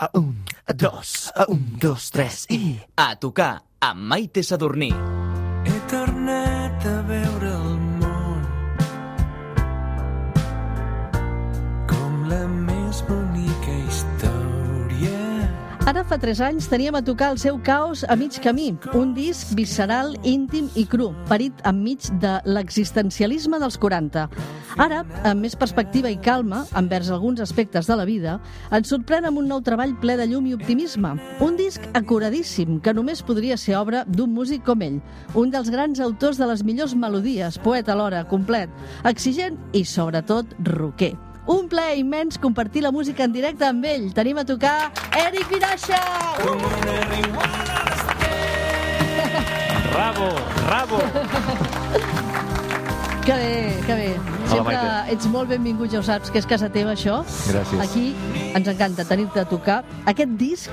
A un, a dos, a un, dos, tres i... A tocar amb Maite Sadurní. Ara fa 3 anys teníem a tocar el seu caos a mig camí, un disc visceral, íntim i cru, parit enmig de l'existencialisme dels 40. Ara, amb més perspectiva i calma, envers alguns aspectes de la vida, ens sorprèn amb un nou treball ple de llum i optimisme. Un disc acuradíssim, que només podria ser obra d'un músic com ell, un dels grans autors de les millors melodies, poeta alhora, complet, exigent i, sobretot, rocker. Un plaer immens compartir la música en directe amb ell. Tenim a tocar Eric Vinaixa! Bravo, bravo! Que bé, que bé. Sempre Maite. ets molt benvingut, ja ho saps, que és casa teva, això. Gràcies. Aquí ens encanta tenir-te a tocar aquest disc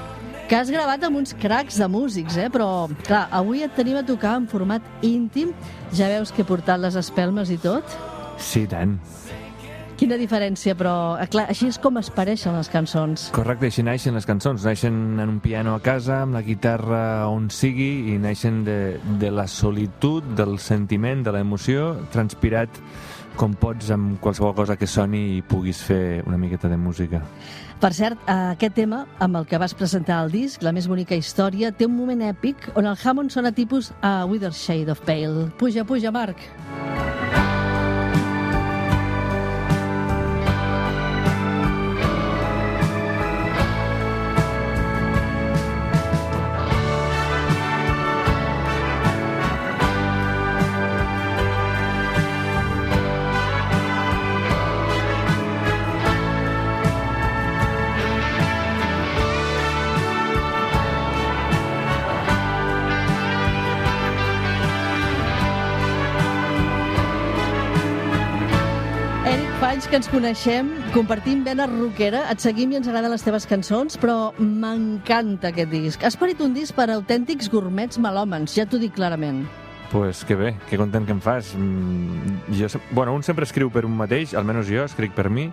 que has gravat amb uns cracs de músics, eh? però clar, avui et tenim a tocar en format íntim. Ja veus que he portat les espelmes i tot? Sí, tant. Quina diferència, però eh, clar, així és com es pareixen les cançons. Correcte, així naixen les cançons. Naixen en un piano a casa, amb la guitarra on sigui, i naixen de, de la solitud, del sentiment, de l'emoció, transpirat com pots amb qualsevol cosa que soni i puguis fer una miqueta de música. Per cert, eh, aquest tema, amb el que vas presentar el disc, La més bonica història, té un moment èpic on el Hammond sona tipus a Wither Shade of Pale. Puja, puja, Marc. Eric, anys que ens coneixem, compartim vena rockera, et seguim i ens agraden les teves cançons, però m'encanta aquest disc. Has parit un disc per autèntics gourmets melòmens, ja t'ho dic clarament. pues que bé, que content que em fas. Mm, Jo, bueno, un sempre escriu per un mateix, almenys jo escric per mi,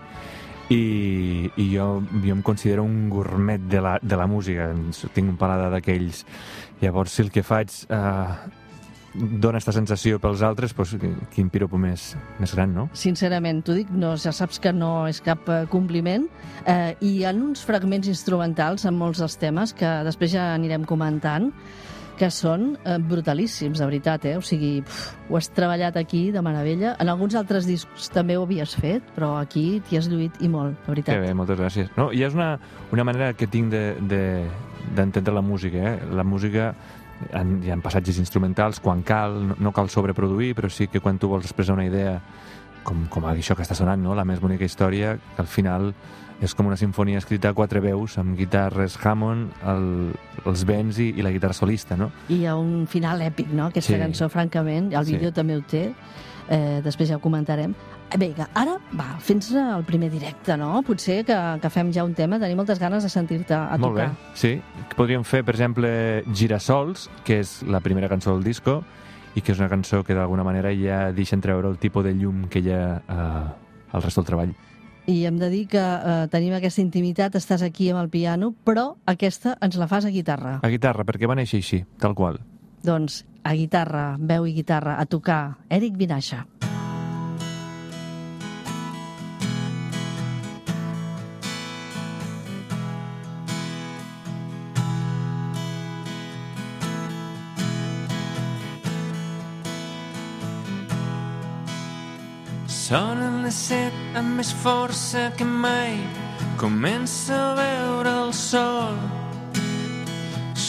i, i jo, jo em considero un gourmet de la, de la música, tinc un paladar d'aquells. Llavors, si el que faig eh, dona aquesta sensació pels altres, doncs, quin piropo més, més gran, no? Sincerament, t'ho dic, no, ja saps que no és cap eh, compliment, eh, i hi ha uns fragments instrumentals en molts dels temes que després ja anirem comentant, que són eh, brutalíssims, de veritat, eh? O sigui, pf, ho has treballat aquí de meravella. En alguns altres discs també ho havies fet, però aquí t'hi has lluït i molt, de Que veritat. bé, moltes gràcies. No, I és una, una manera que tinc d'entendre de, de, la música. Eh? La música, en, hi ha passatges instrumentals quan cal, no, no cal sobreproduir, però sí que quan tu vols expressar una idea, com, com això que està sonant, no? la més bonica història, que al final és com una sinfonia escrita a quatre veus, amb guitarres Hammond, el, els vents i, i la guitarra solista, no? I hi ha un final èpic, no?, aquesta Sí. cançó, francament, el Sí. vídeo també ho té, eh, després ja ho comentarem. Eh, Vinga, ara, va, fins el primer directe, no? Potser que, que fem ja un tema, tenim moltes ganes de sentir-te a Molt tocar. bé, sí. Podríem fer, per exemple, Girasols, que és la primera cançó del disco, i que és una cançó que d'alguna manera ja deixa entreure el tipus de llum que hi ha eh, al rest del treball. I hem de dir que eh, tenim aquesta intimitat, estàs aquí amb el piano, però aquesta ens la fas a guitarra. A guitarra, perquè va néixer així, tal qual. Doncs a guitarra, veu i guitarra, a tocar, Eric Vinaixa. Sonen les set amb més força que mai. Comença a veure el sol.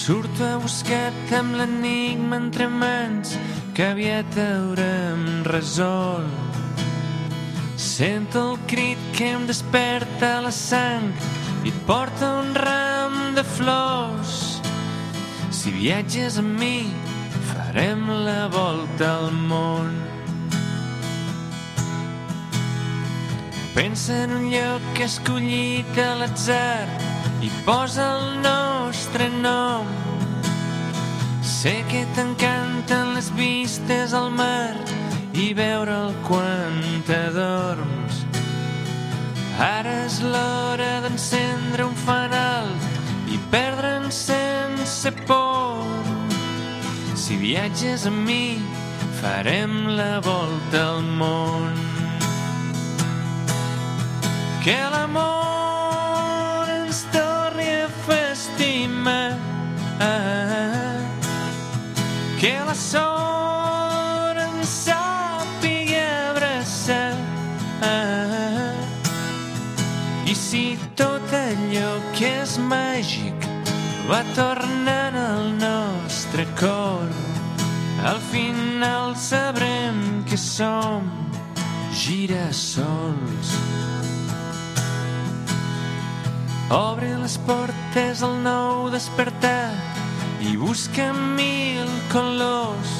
Surto a buscar-te amb l'enigma entre mans que aviat haurem resolt. Sento el crit que em desperta la sang i et porta un ram de flors. Si viatges amb mi, farem la volta al món. Pensa en un lloc escollit a l'atzar i posa el nostre nom. Sé que t'encanten les vistes al mar i veure'l quan t'adorms. Ara és l'hora d'encendre un fanal sense por. Si viatges amb mi, farem la volta al món. Que l'amor va tornant al nostre cor, al final sabrem que som girassols. Obre les portes al nou despertar i busca mil colors.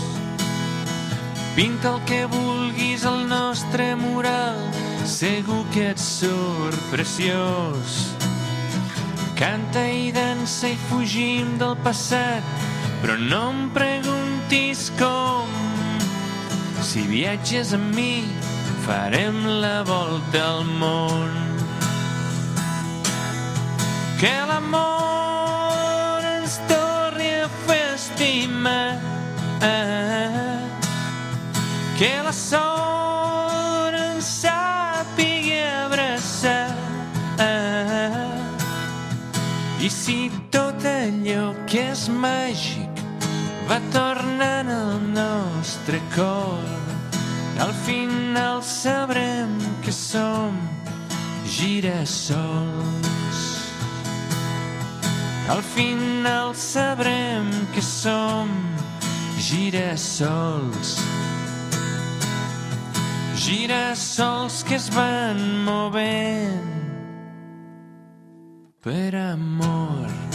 Pinta el que vulguis al nostre mural, segur que et surt preciós. Canta i dansa i fugim del passat, però no em preguntis com. Si viatges amb mi, farem la volta al món. Que l'amor que és màgic va tornant al nostre cor, al final sabrem que som girassols. Al final sabrem que som girassols. Girassols que es van movent per amor.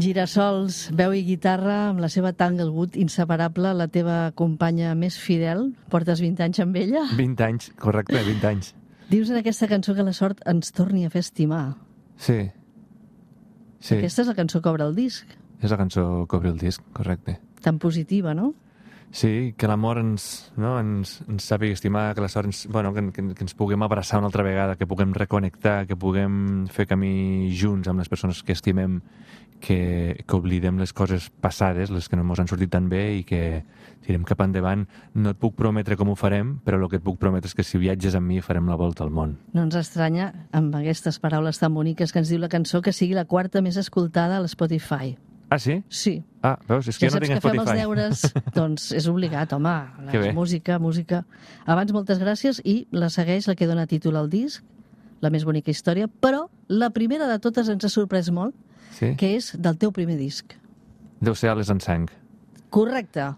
Girassols, veu i guitarra, amb la seva Tanglewood inseparable, la teva companya més fidel. Portes 20 anys amb ella. 20 anys, correcte, 20 anys. Dius en aquesta cançó que la sort ens torni a fer estimar. Sí. Sí, Aquesta és la cançó que obre el disc. és la cançó que obre el disc, correcte. Tan positiva, no? Sí, que l'amor ens, no, ens, ens sàpiga estimar, que la sort ens, bueno, que, que, que ens puguem abraçar una altra vegada, que puguem reconnectar, que puguem fer camí junts amb les persones que estimem, que, que oblidem les coses passades, les que no ens han sortit tan bé i que tirem cap endavant. No et puc prometre com ho farem, però el que et puc prometre és que si viatges amb mi farem la volta al món. No ens estranya, amb aquestes paraules tan boniques que ens diu la cançó, que sigui la quarta més escoltada a l'Spotify. Ah, sí? Sí. Ah, veus? És que Ja jo no saps tinc que fem els deures, doncs és obligat, home. Que bé. La música, música. Abans, moltes gràcies, i la segueix la que dona títol al disc, la més bonica història, però la primera de totes ens ha sorprès molt, Sí? que és del teu primer disc. Deu ser Ales en sang. Correcte,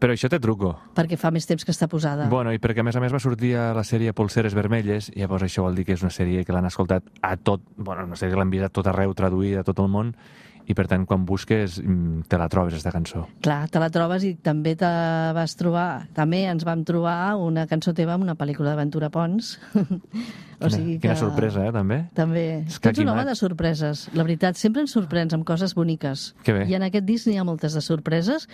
Però això té truco. perquè fa més temps que està posada. Bueno, i perquè a més a més va sortir a la sèrie Polseres Vermelles, i llavors això vol dir que és una sèrie que l'han escoltat a tot, bueno, una sèrie que l'han vist a tot arreu, traduïda a tot el món, i per tant quan busques mm, te la trobes, aquesta cançó. Clar, te la trobes i també te vas trobar, també ens vam trobar una cançó teva en una pel·lícula d'Aventura Pons. o Quina, quina sorpresa, eh, també? També. És Tu ets un home de sorpreses. La veritat, sempre ens sorprens amb coses boniques. Que bé. I en aquest disc n'hi ha moltes de sorpreses,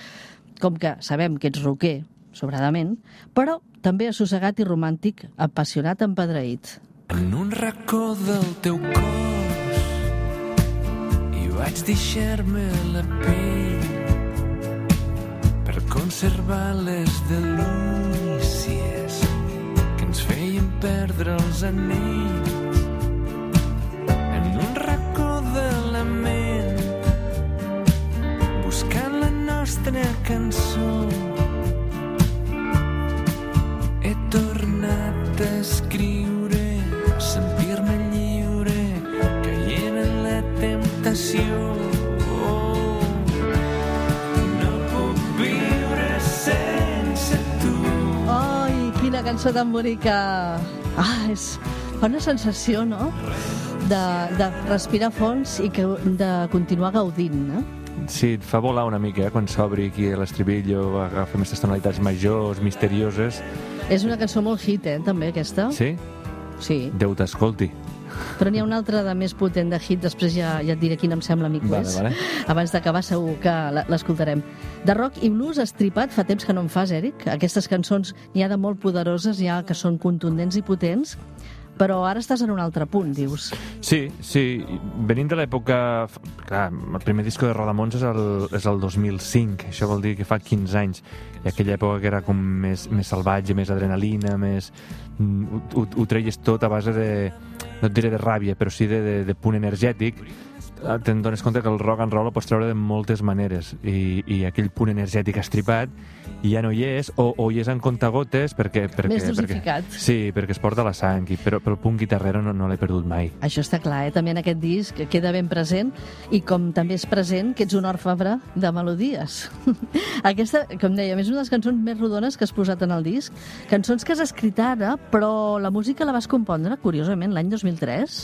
com que sabem que ets roquer, sobradament, però també assossegat i romàntic, apassionat, empadreït. En un racó del teu cos i vaig deixar-me la pell per conservar les delícies que ens feien perdre els anells. En un racó de la ment buscant la nostra cançó he tornat a escriure, cançó tan bonica! Ah, és... fa una sensació, no?, de, de respirar fons i que, de continuar gaudint, no? Sí, et fa volar una mica, eh, quan s'obri aquí l'estribillo, agafa aquestes tonalitats majors, misterioses. És una cançó molt hit, eh, també, aquesta. Sí? Sí. Déu t'escolti. Però n'hi ha una altra de més potent de hit, després ja, ja et diré quina em sembla a mi que Vale, és. vale. Abans d'acabar segur que l'escoltarem. De rock i blues estripat fa temps que no en fas, Eric. Aquestes cançons n'hi ha de molt poderoses, n'hi ha que són contundents i potents. Però ara estàs en un altre punt, dius. Sí, sí. Venint de l'època... Clar, el primer disco de Rodamons és el, és el 2005, això vol dir que fa 15 anys. I aquella època que era com més, més salvatge, més adrenalina, més... mm, Ho, ho, ho treies tot a base de... No et diré de ràbia, però sí de, de, de punt energètic. Eh, Te'n dones compte que el rock and roll el pots treure de moltes maneres i, i aquell punt energètic estripat ja no hi és, o, o hi és en contagotes perquè, perquè, Més dosificat. perquè, sí, perquè es porta la sang, i, però, però el punt guitarrero no, no l'he perdut mai. Això està clar, eh? també en aquest disc queda ben present i com també és present que ets un orfebre de melodies. Aquesta, com dèiem, és una de les cançons més rodones que has posat en el disc. Cançons que has escrit ara, però la música la vas compondre, curiosament, l'any 2003.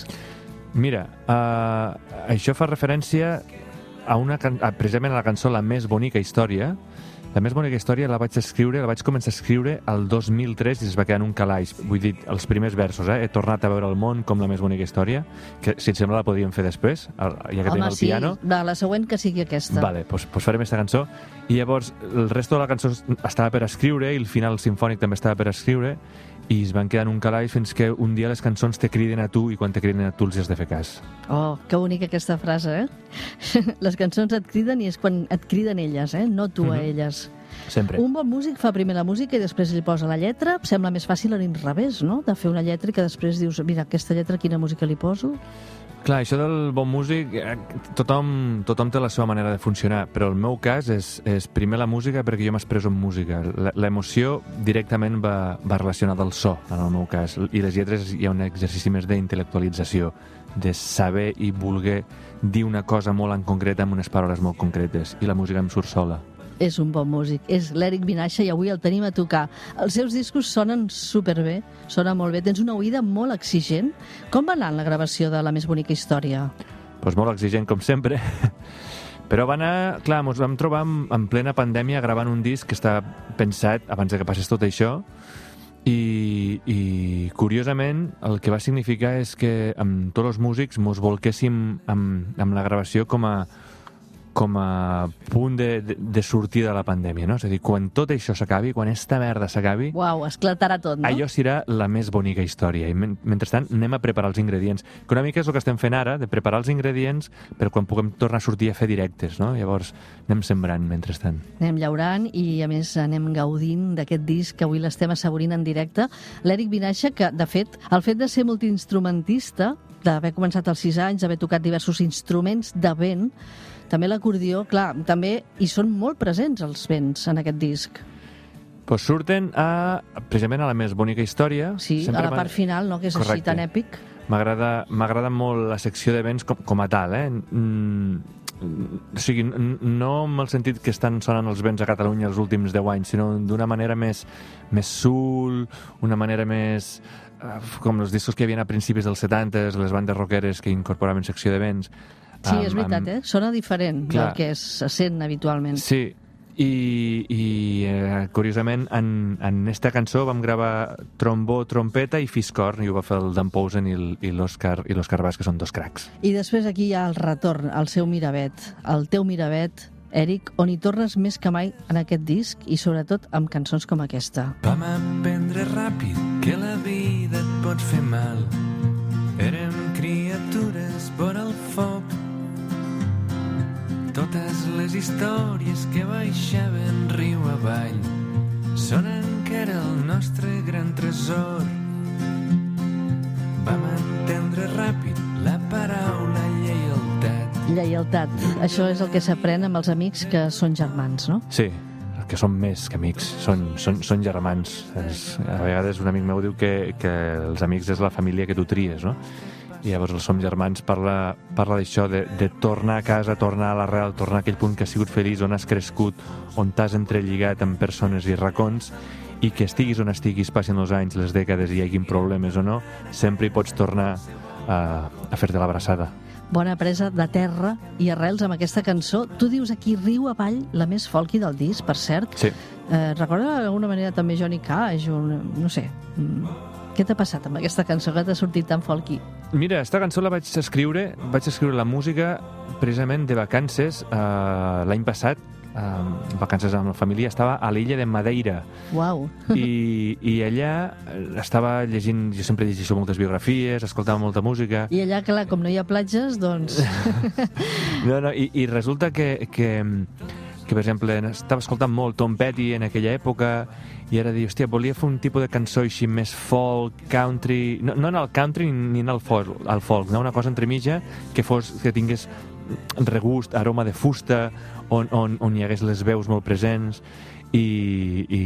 Mira, uh, això fa referència a una can a, precisament a la cançó La més bonica història. La més bonica història la vaig escriure, la vaig començar a escriure el 2003 i es va quedar en un calaix. Vull dir, els primers versos, eh? He tornat a veure el món com la més bonica història, que si et sembla la podríem fer després, el, ja que tenim el sí, piano. va, la següent que sigui aquesta. Vale, doncs, doncs farem aquesta cançó. I llavors, el resto de la cançó estava per escriure i el final sinfònic també estava per escriure i es van quedar en un calaix fins que un dia les cançons te criden a tu i quan te criden a tu els has de fer cas. Oh, que bonica aquesta frase, eh? Les cançons et criden i és quan et criden elles, eh? No tu a Mhm. elles. Sempre. Un bon músic fa primer la música i després li posa la lletra. Em Sembla més fàcil a l'inrevés, no? De fer una lletra i que després dius, mira, aquesta lletra quina música li poso? Clar, això del bon músic, eh, tothom, tothom té la seva manera de funcionar, però el meu cas és, és primer la música perquè jo m'expreso en música. L'emoció directament va, va relacionada al so, en el meu cas, i les lletres hi ha un exercici més d'intel·lectualització, de saber i voler dir una cosa molt en concret amb unes paraules molt concretes, i la música em surt sola. És un bon músic. És l'Eric Vinaixa i avui el tenim a tocar. Els seus discos sonen superbé, sona molt bé. Tens una oïda molt exigent. Com va anar la gravació de La més bonica història? doncs molt exigent com sempre però va anar, clar, ens vam trobar en, en plena pandèmia gravant un disc que està pensat abans de que passés tot això i, i curiosament el que va significar és que amb tots els músics mos volquéssim amb, amb la gravació com a com a punt de, de, de sortir de la pandèmia, no? És a dir, quan tot això s'acabi, quan esta merda s'acabi, Uau, esclatarà tot, no? allò serà la més bonica història. I men mentrestant anem a preparar els ingredients. Que una mica és el que estem fent ara, de preparar els ingredients per quan puguem tornar a sortir a fer directes, no? Llavors anem sembrant mentrestant. Anem llaurant i, a més, anem gaudint d'aquest disc que avui l'estem assaborint en directe. L'Eric Vinaixa, que, de fet, el fet de ser multiinstrumentista, d'haver començat als 6 anys, d'haver tocat diversos instruments de vent, també l'acordió, clar, també hi són molt presents els vents en aquest disc. Pues surten a, precisament a la més bonica història. Sí, Sempre a la part final, no?, que és així Correcte. tan èpic. M'agrada molt la secció de vents com, com a tal, eh? Mm, o sigui, no en el sentit que estan sonant els vents a Catalunya els últims 10 anys, sinó d'una manera més, més sul, una manera més... eh, com els discos que hi havia a principis dels 70, les bandes rockeres que incorporaven secció de vents. Sí, Amb- és veritat, amb- eh? Sona diferent Clar. del que es se sent habitualment. Sí, i, i eh, curiosament en, en esta cançó vam gravar trombó, trompeta i fiscorn i ho va fer el Dan Pousen i l'Òscar i l'Òscar Bas, que són dos cracs. I després aquí hi ha el retorn, el seu Miravet, el teu Miravet, Eric, on hi tornes més que mai en aquest disc i sobretot amb cançons com aquesta. Vam aprendre ràpid que la vida et pot fer mal. Érem criatures al foc. Totes les històries que baixaven riu avall són encara el nostre gran tresor. Vam entendre ràpid la paraula lleialtat. Lleialtat. Això és el que s'aprèn amb els amics que són germans, no? Sí, que són més que amics, són, són, són germans. És, a vegades un amic meu diu que, que els amics és la família que tu tries, no? I llavors els Som Germans parla, parla d'això, de, de tornar a casa, tornar a l'arrel, tornar a aquell punt que has sigut feliç, on has crescut, on t'has entrelligat amb persones i racons, i que estiguis on estiguis, passin els anys, les dècades, i hi haguin problemes o no, sempre hi pots tornar a, a fer-te l'abraçada. Bona presa de terra i arrels amb aquesta cançó. Tu dius aquí riu avall, la més folky del disc, per cert. Sí. Eh, recorda d'alguna manera també Johnny Cash, o no sé... mm, Què t'ha passat amb aquesta cançó que t'ha sortit tan folky? Mira, esta cançó la vaig escriure, vaig escriure la música precisament de vacances eh, l'any passat, eh, vacances amb la família, estava a l'illa de Madeira Uau. i, i allà eh, estava llegint, jo sempre llegeixo moltes biografies, escoltava molta música I allà, clar, com no hi ha platges, doncs... no, no, i, i resulta que, que, que, per exemple, estava escoltant molt Tom Petty en aquella època i ara dir, hòstia, volia fer un tipus de cançó així més folk, country... No, no en el country ni en el folk, el folk no? una cosa entremitja que, fos, que tingués regust, aroma de fusta, on, on, on hi hagués les veus molt presents i, i,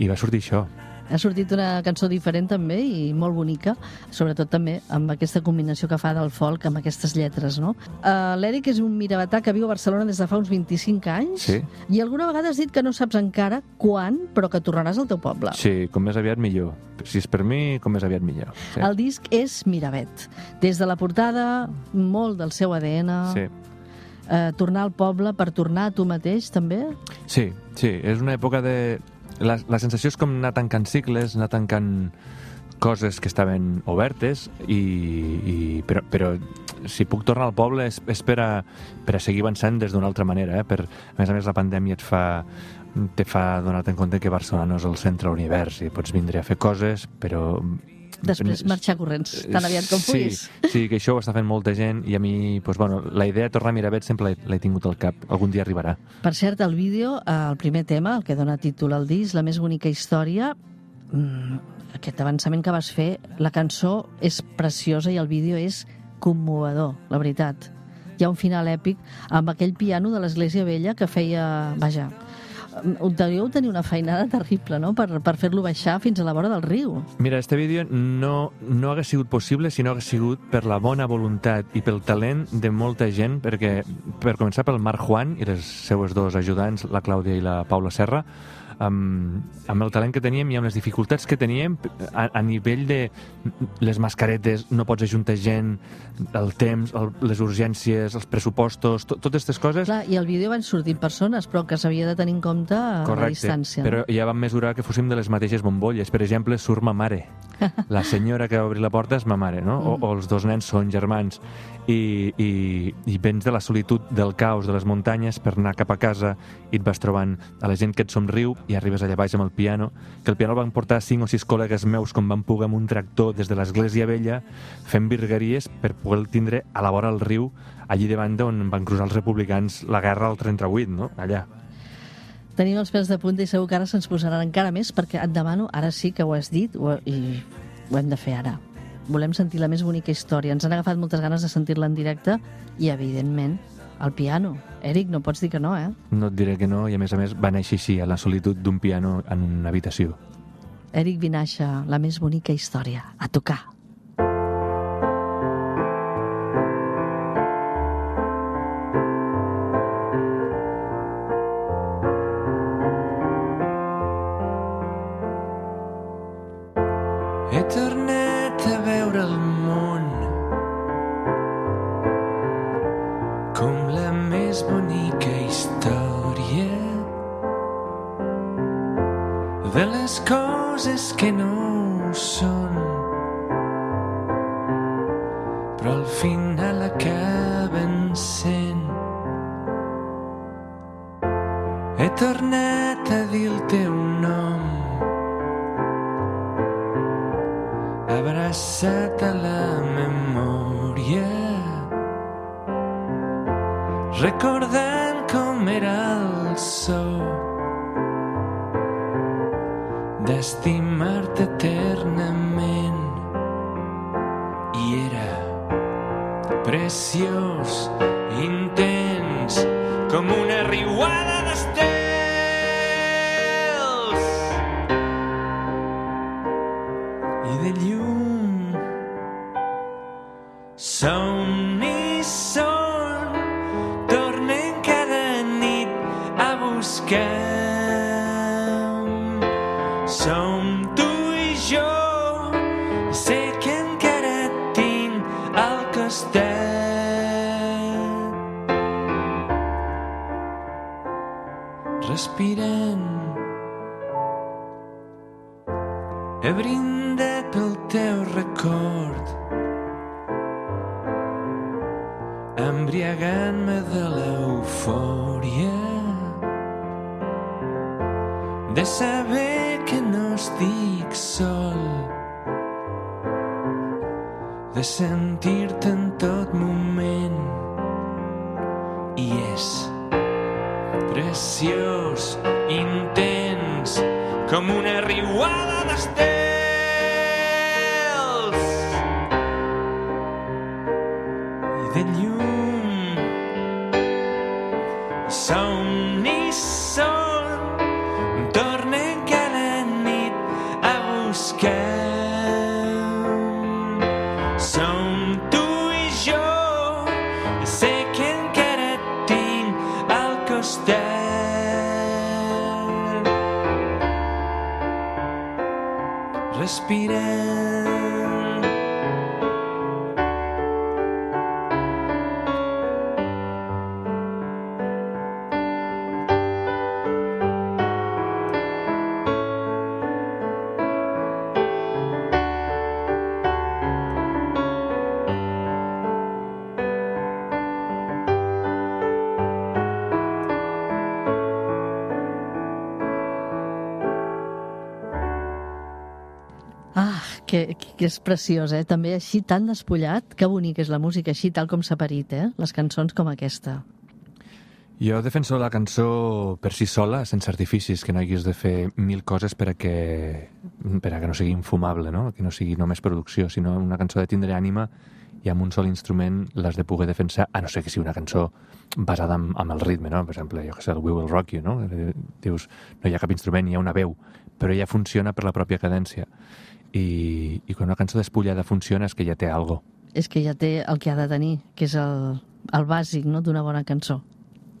i va sortir això. Ha sortit una cançó diferent també i molt bonica, sobretot també amb aquesta combinació que fa del folk amb aquestes lletres, no? Uh, L'Eric és un mirabatà que viu a Barcelona des de fa uns 25 anys Sí. i alguna vegada has dit que no saps encara quan, però que tornaràs al teu poble. Sí, com més aviat millor. Si és per mi, com més aviat millor. Sí. El disc és Miravet. Des de la portada, molt del seu ADN, Sí. eh, tornar al poble per tornar a tu mateix, també? Sí, sí, és una època de... La, la sensació és com anar tancant cicles, anar tancant coses que estaven obertes, i, i, però, però si puc tornar al poble és, és per, a, per a seguir avançant des d'una altra manera. Eh? Per, a més a més, la pandèmia et fa te fa donar-te en compte que Barcelona no és el centre de l'univers i pots vindre a fer coses, però... Després marxar corrents, tan aviat com sí, puguis. Sí, que això ho està fent molta gent i a mi, doncs, bueno, la idea de tornar a Miravet sempre l'he- tingut al cap. Algun dia arribarà. Per cert, el vídeo, eh, el primer tema, el que dona títol al disc, La més bonica història, mm, aquest avançament que vas fer, la cançó és preciosa i el vídeo és commovedor, la veritat. Hi ha un final èpic amb aquell piano de l'Església Vella que feia... Vaja, devíeu tenir una feinada terrible, no?, per, per fer-lo baixar fins a la vora del riu. Mira, este vídeo no, no hagués sigut possible si no hagués sigut per la bona voluntat i pel talent de molta gent, perquè, per començar, pel Marc Juan i les seues dos ajudants, la Clàudia i la Paula Serra, amb, amb el talent que teníem i amb les dificultats que teníem a, a nivell de les mascaretes, no pots ajuntar gent, el temps, el, les urgències, els pressupostos, to, totes aquestes coses, Clar, i al vídeo van sortint persones, però que s'havia de tenir en compte a la distància. però ja vam mesurar que fóssim de les mateixes bombolles. Per exemple, surt ma mare. La senyora que va obrir la porta és ma mare, no? O, o els dos nens són germans. I, i, I vens de la solitud, del caos, de les muntanyes per anar cap a casa i et vas trobant a la gent que et somriu i arribes allà baix amb el piano, que el piano el van portar cinc o sis col·legues meus com van poder amb un tractor des de l'església vella fent virgueries per poder tindre a la vora del riu allí davant d'on van cruzar els republicans la guerra al 38, no? Allà. Tenim els pèls de punta i segur que ara se'ns posaran encara més perquè et demano, ara sí que ho has dit ho, i ho hem de fer ara. Volem sentir la més bonica història. Ens han agafat moltes ganes de sentir-la en directe i, evidentment, al piano. Eric, no pots dir que no, eh? No et diré que no, i a més a més va néixer així, a la solitud d'un piano en una habitació. Eric Vinaixa, la més bonica història. A tocar. Tornat a dir el teu nom. Abraçat a la memòria. Recordant com era el so d'estimar-te eternament. I era preciós intens com una riuada d'estels he brindat pel teu record embriagant-me de l'eufòria de saber que no estic sol, de sentir-te en tot moment i és preciós, intens, com una riuada d'estels. again. Que, és preciós, eh? També així tan despullat. Que bonic és la música, així tal com s'ha parit, eh? Les cançons com aquesta. Jo defenso la cançó per si sola, sense artificis, que no haguis de fer mil coses per a que, per a que no sigui infumable, no? que no sigui només producció, sinó una cançó de tindre ànima i amb un sol instrument l'has de poder defensar, a no ser que sigui una cançó basada en, en el ritme, no? Per exemple, jo que sé, el We Will Rock You, no? Dius, no hi ha cap instrument, hi ha una veu, però ja funciona per la pròpia cadència. I, i quan una cançó despullada funciona és que ja té algo. És que ja té el que ha de tenir, que és el, el bàsic no? d'una bona cançó.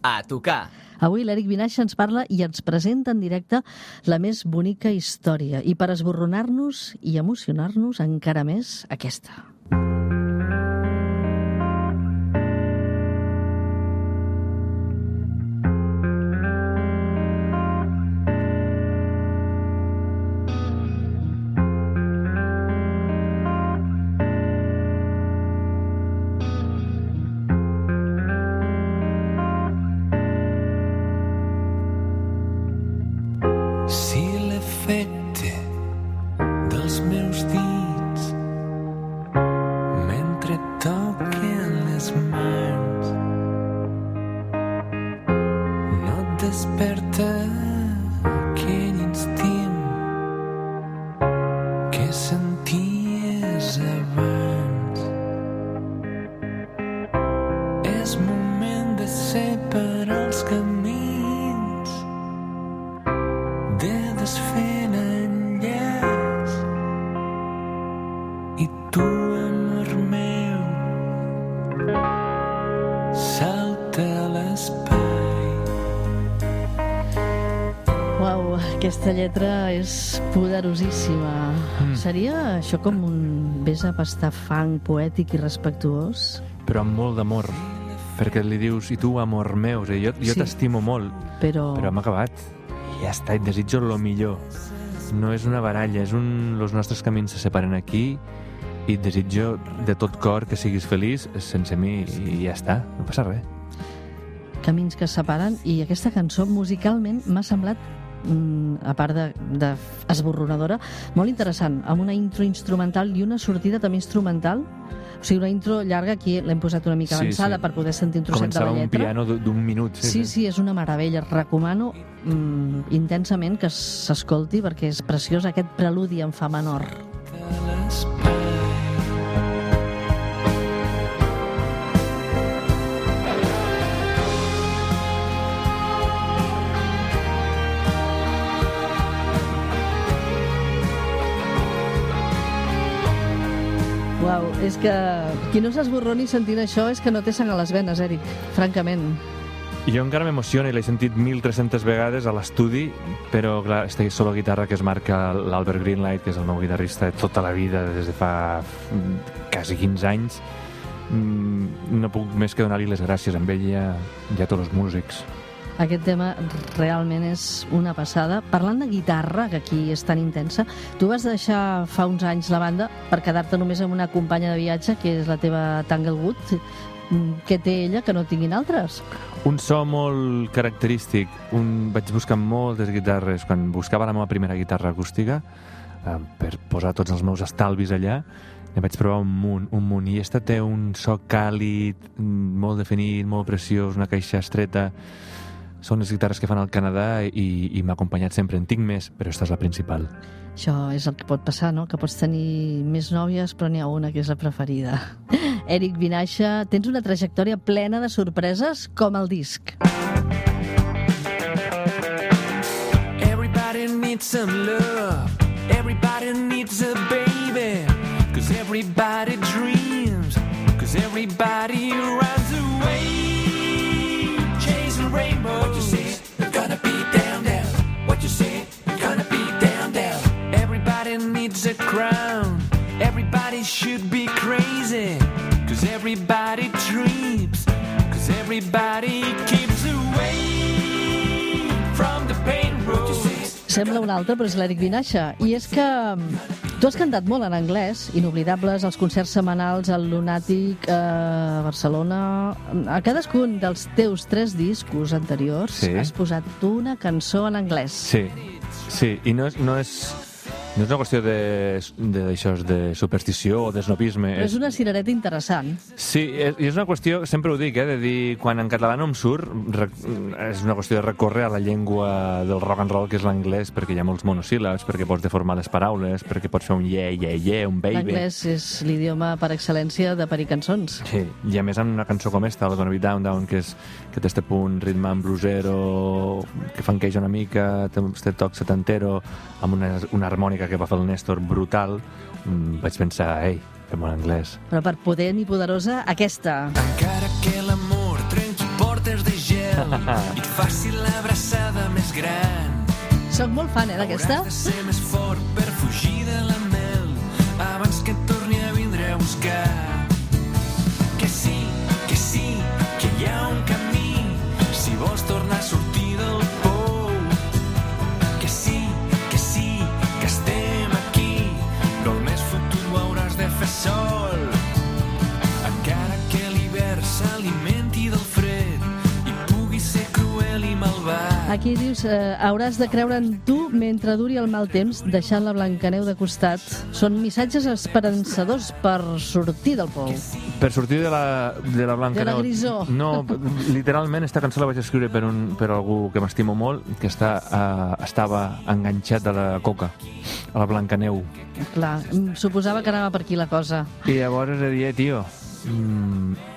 A tocar. Avui l'Eric Vinaixa ens parla i ens presenta en directe la més bonica història i per esborronar-nos i emocionar-nos encara més aquesta. Si és moment de separar els camins de desfer l'enllaç i tu, amor meu, salta a l'espai. Uau, aquesta lletra és poderosíssima. Mm. Seria això com un vés a pastar fang poètic i respectuós? Però amb molt d'amor, perquè li dius, i tu, amor meu, o sigui, jo, jo Sí. t'estimo molt, Però... però hem acabat. I ja està, et desitjo el millor. No és una baralla, és un... Els nostres camins se separen aquí i et desitjo de tot cor que siguis feliç sense mi i ja està, no passa res. camins que es separen i aquesta cançó musicalment m'ha semblat mm, a part de, de esborronadora, molt interessant, amb una intro instrumental i una sortida també instrumental. O sigui, una intro llarga, aquí l'hem posat una mica Sí, avançada sí. per poder sentir un trosset de Començava la un lletra. piano d- d'un minut. Sí, sí, és una meravella. Recomano mm, intensament que s'escolti perquè és preciós aquest preludi en fa menor. L'espai. Uau, és que qui no s'esborroni sentint això és que no té sang a les venes, Eric, francament. Jo encara m'emociona i l'he sentit 1.300 vegades a l'estudi, però clar, esta solo guitarra que es marca l'Albert Greenlight, que és el meu guitarrista de tota la vida, des de fa mm, quasi 15 anys, mm, no puc més que donar-li les gràcies a ell i a, i a tots els músics. Aquest tema realment és una passada. Parlant de guitarra, que aquí és tan intensa, tu vas deixar fa uns anys la banda per quedar-te només amb una companya de viatge, que és la teva Tanglewood. Mm, Què té ella que no tinguin altres? un so molt característic. Un, vaig buscar moltes guitarres. Quan buscava la meva primera guitarra acústica, eh, per posar tots els meus estalvis allà, ne vaig provar un munt, un munt. I esta té un so càlid, mm, molt definit, molt preciós, una caixa estreta. Són les guitarres que fan al Canadà i, i m'ha acompanyat sempre. En tinc més, però esta és la principal. Això és el que pot passar, no? Que pots tenir més nòvies, però n'hi ha una que és la preferida. Eric Vinaixa, tens una trajectòria plena de sorpreses com el disc. Everybody needs some love. Everybody needs a baby. Cause everybody dreams. Cause everybody should be crazy. Cause everybody dreams. Cause everybody keeps away from the pain road. Sembla un altre, però és l'Eric Vinaixa. I és que mm, tu has cantat molt en anglès, inoblidables, els concerts setmanals al Lunatic, eh, a Barcelona... A cadascun dels teus tres discos anteriors Sí. has posat una cançó en anglès. Sí, sí, i no és, no és, no és una qüestió de, de, d'això, de superstició o d'esnopisme. És una cirereta interessant. Sí, és, és una qüestió, sempre ho dic, eh, de dir, quan en català no em surt, rec, és una qüestió de recórrer a la llengua del rock and roll, que és l'anglès, perquè hi ha molts monosíl·labs, perquè pots deformar les paraules, perquè pots fer un yeah, yeah, yeah, un baby. L'anglès és l'idioma per excel·lència de parir cançons. Sí, i a més amb una cançó com esta, el Gonna Be Down Down, que, és, que té este punt ritme en blusero, que fanqueja una mica, té este toc setantero, amb una, una harmònica que va fer el Néstor brutal, mm, vaig pensar, ei, fem-ho en anglès. Però per potent i poderosa, aquesta. Encara que l'amor trenqui portes de gel i et faci l'abraçada més gran. Soc molt fan, eh, d'aquesta? Hauràs de ser més fort per fugir dius, eh, hauràs de creure en tu mentre duri el mal temps, deixant la Blancaneu de costat. Són missatges esperançadors per sortir del pou. Per sortir de la, de la Blanca De la grisó. No, literalment, esta cançó la vaig escriure per, un, per algú que m'estimo molt, que està, uh, estava enganxat a la coca, a la Blancaneu. Clar, suposava que anava per aquí la cosa. I llavors he dit, eh, tio, mm,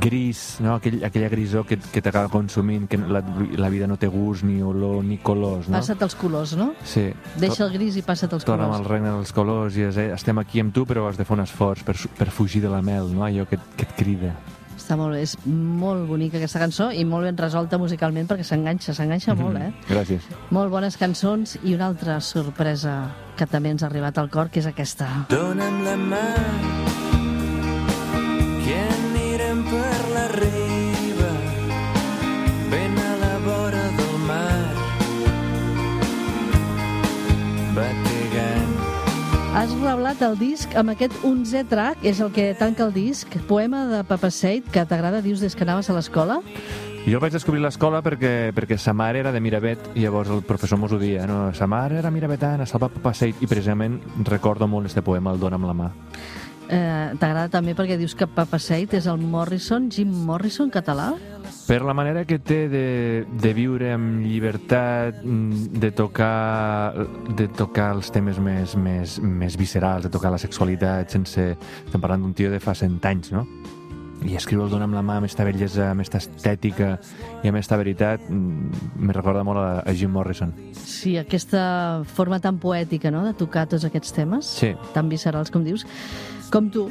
gris, no? Aquell, aquella grisó que, que t'acaba consumint, que la, la vida no té gust, ni olor, ni colors, no? Passa't els colors, no? Sí. Deixa el gris i passa't els Torna'm al colors. regne dels colors i és, eh, estem aquí amb tu, però has de fer un esforç per, per fugir de la mel, no? Allò que, que et crida. Està molt bé, és molt bonica aquesta cançó i molt ben resolta musicalment perquè s'enganxa, s'enganxa molt, eh? Gràcies. Molt bones cançons i una altra sorpresa que també ens ha arribat al cor, que és aquesta. Dóna'm la mà Has reblat el disc amb aquest 11è track, és el que tanca el disc, poema de Papa Seid, que t'agrada, dius, des que anaves a l'escola? Jo vaig descobrir l'escola perquè, perquè sa mare era de Miravet i llavors el professor mos ho dia, no? Sa mare era miravetana, salva Papaseit i precisament recordo molt este poema, el Dóna'm la mà. Eh, T'agrada també perquè dius que Papa Seid és el Morrison, Jim Morrison català? Per la manera que té de, de viure amb llibertat, mm, de tocar, de tocar els temes més, més, més viscerals, de tocar la sexualitat sense... Estem parlant d'un tio de fa cent anys, no? I escriure el Dóna'm la mà amb esta bellesa, amb esta estètica i amb esta veritat mm, me recorda molt a, a Jim Morrison. Sí, aquesta forma tan poètica, no?, de tocar tots aquests temes, Sí. tan viscerals com dius. Com tu,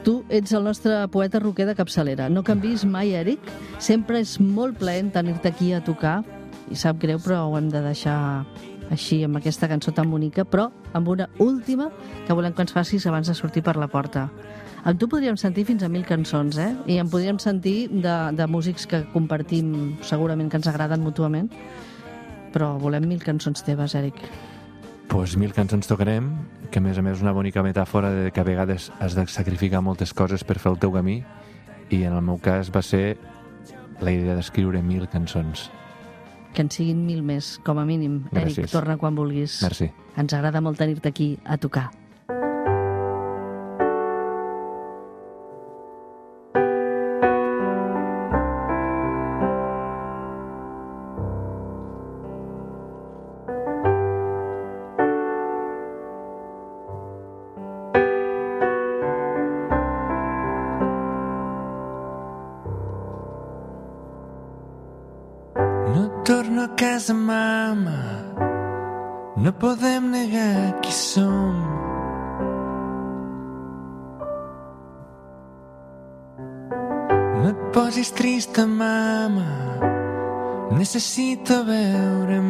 tu ets el nostre poeta roquer de capçalera. No canvis mai, Eric. Sempre és molt plaent tenir-te aquí a tocar. I sap greu, però ho hem de deixar així, amb aquesta cançó tan bonica, però amb una última que volem que ens facis abans de sortir per la porta. Amb tu podríem sentir fins a mil cançons, eh? I en podríem sentir de, de músics que compartim, segurament que ens agraden mútuament, però volem mil cançons teves, Eric. Pues mil cançons tocarem, que a més a més és una bonica metàfora de que a vegades has de sacrificar moltes coses per fer el teu camí, i en el meu cas va ser la idea d'escriure mil cançons. Que en siguin mil més, com a mínim. Gràcies. Eric, torna quan vulguis. Merci. Ens agrada molt tenir-te aquí a tocar. σε μάμα. Να πω δεν μνεγά Με Να τρεις τα μάμα. Να σε σύ το βέουρε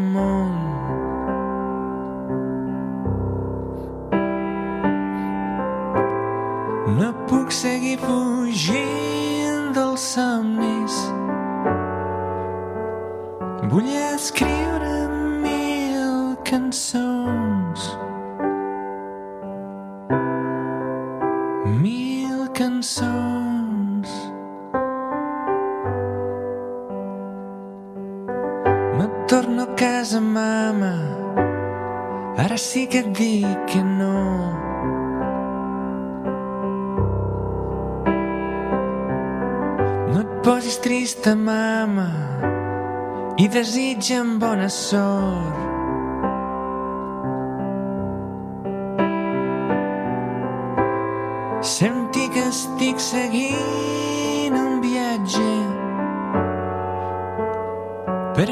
torno a casa, mama. Ara sí que et dic que no. No et posis trista, mama i desitja'm bona sort. Senti que estic seguint per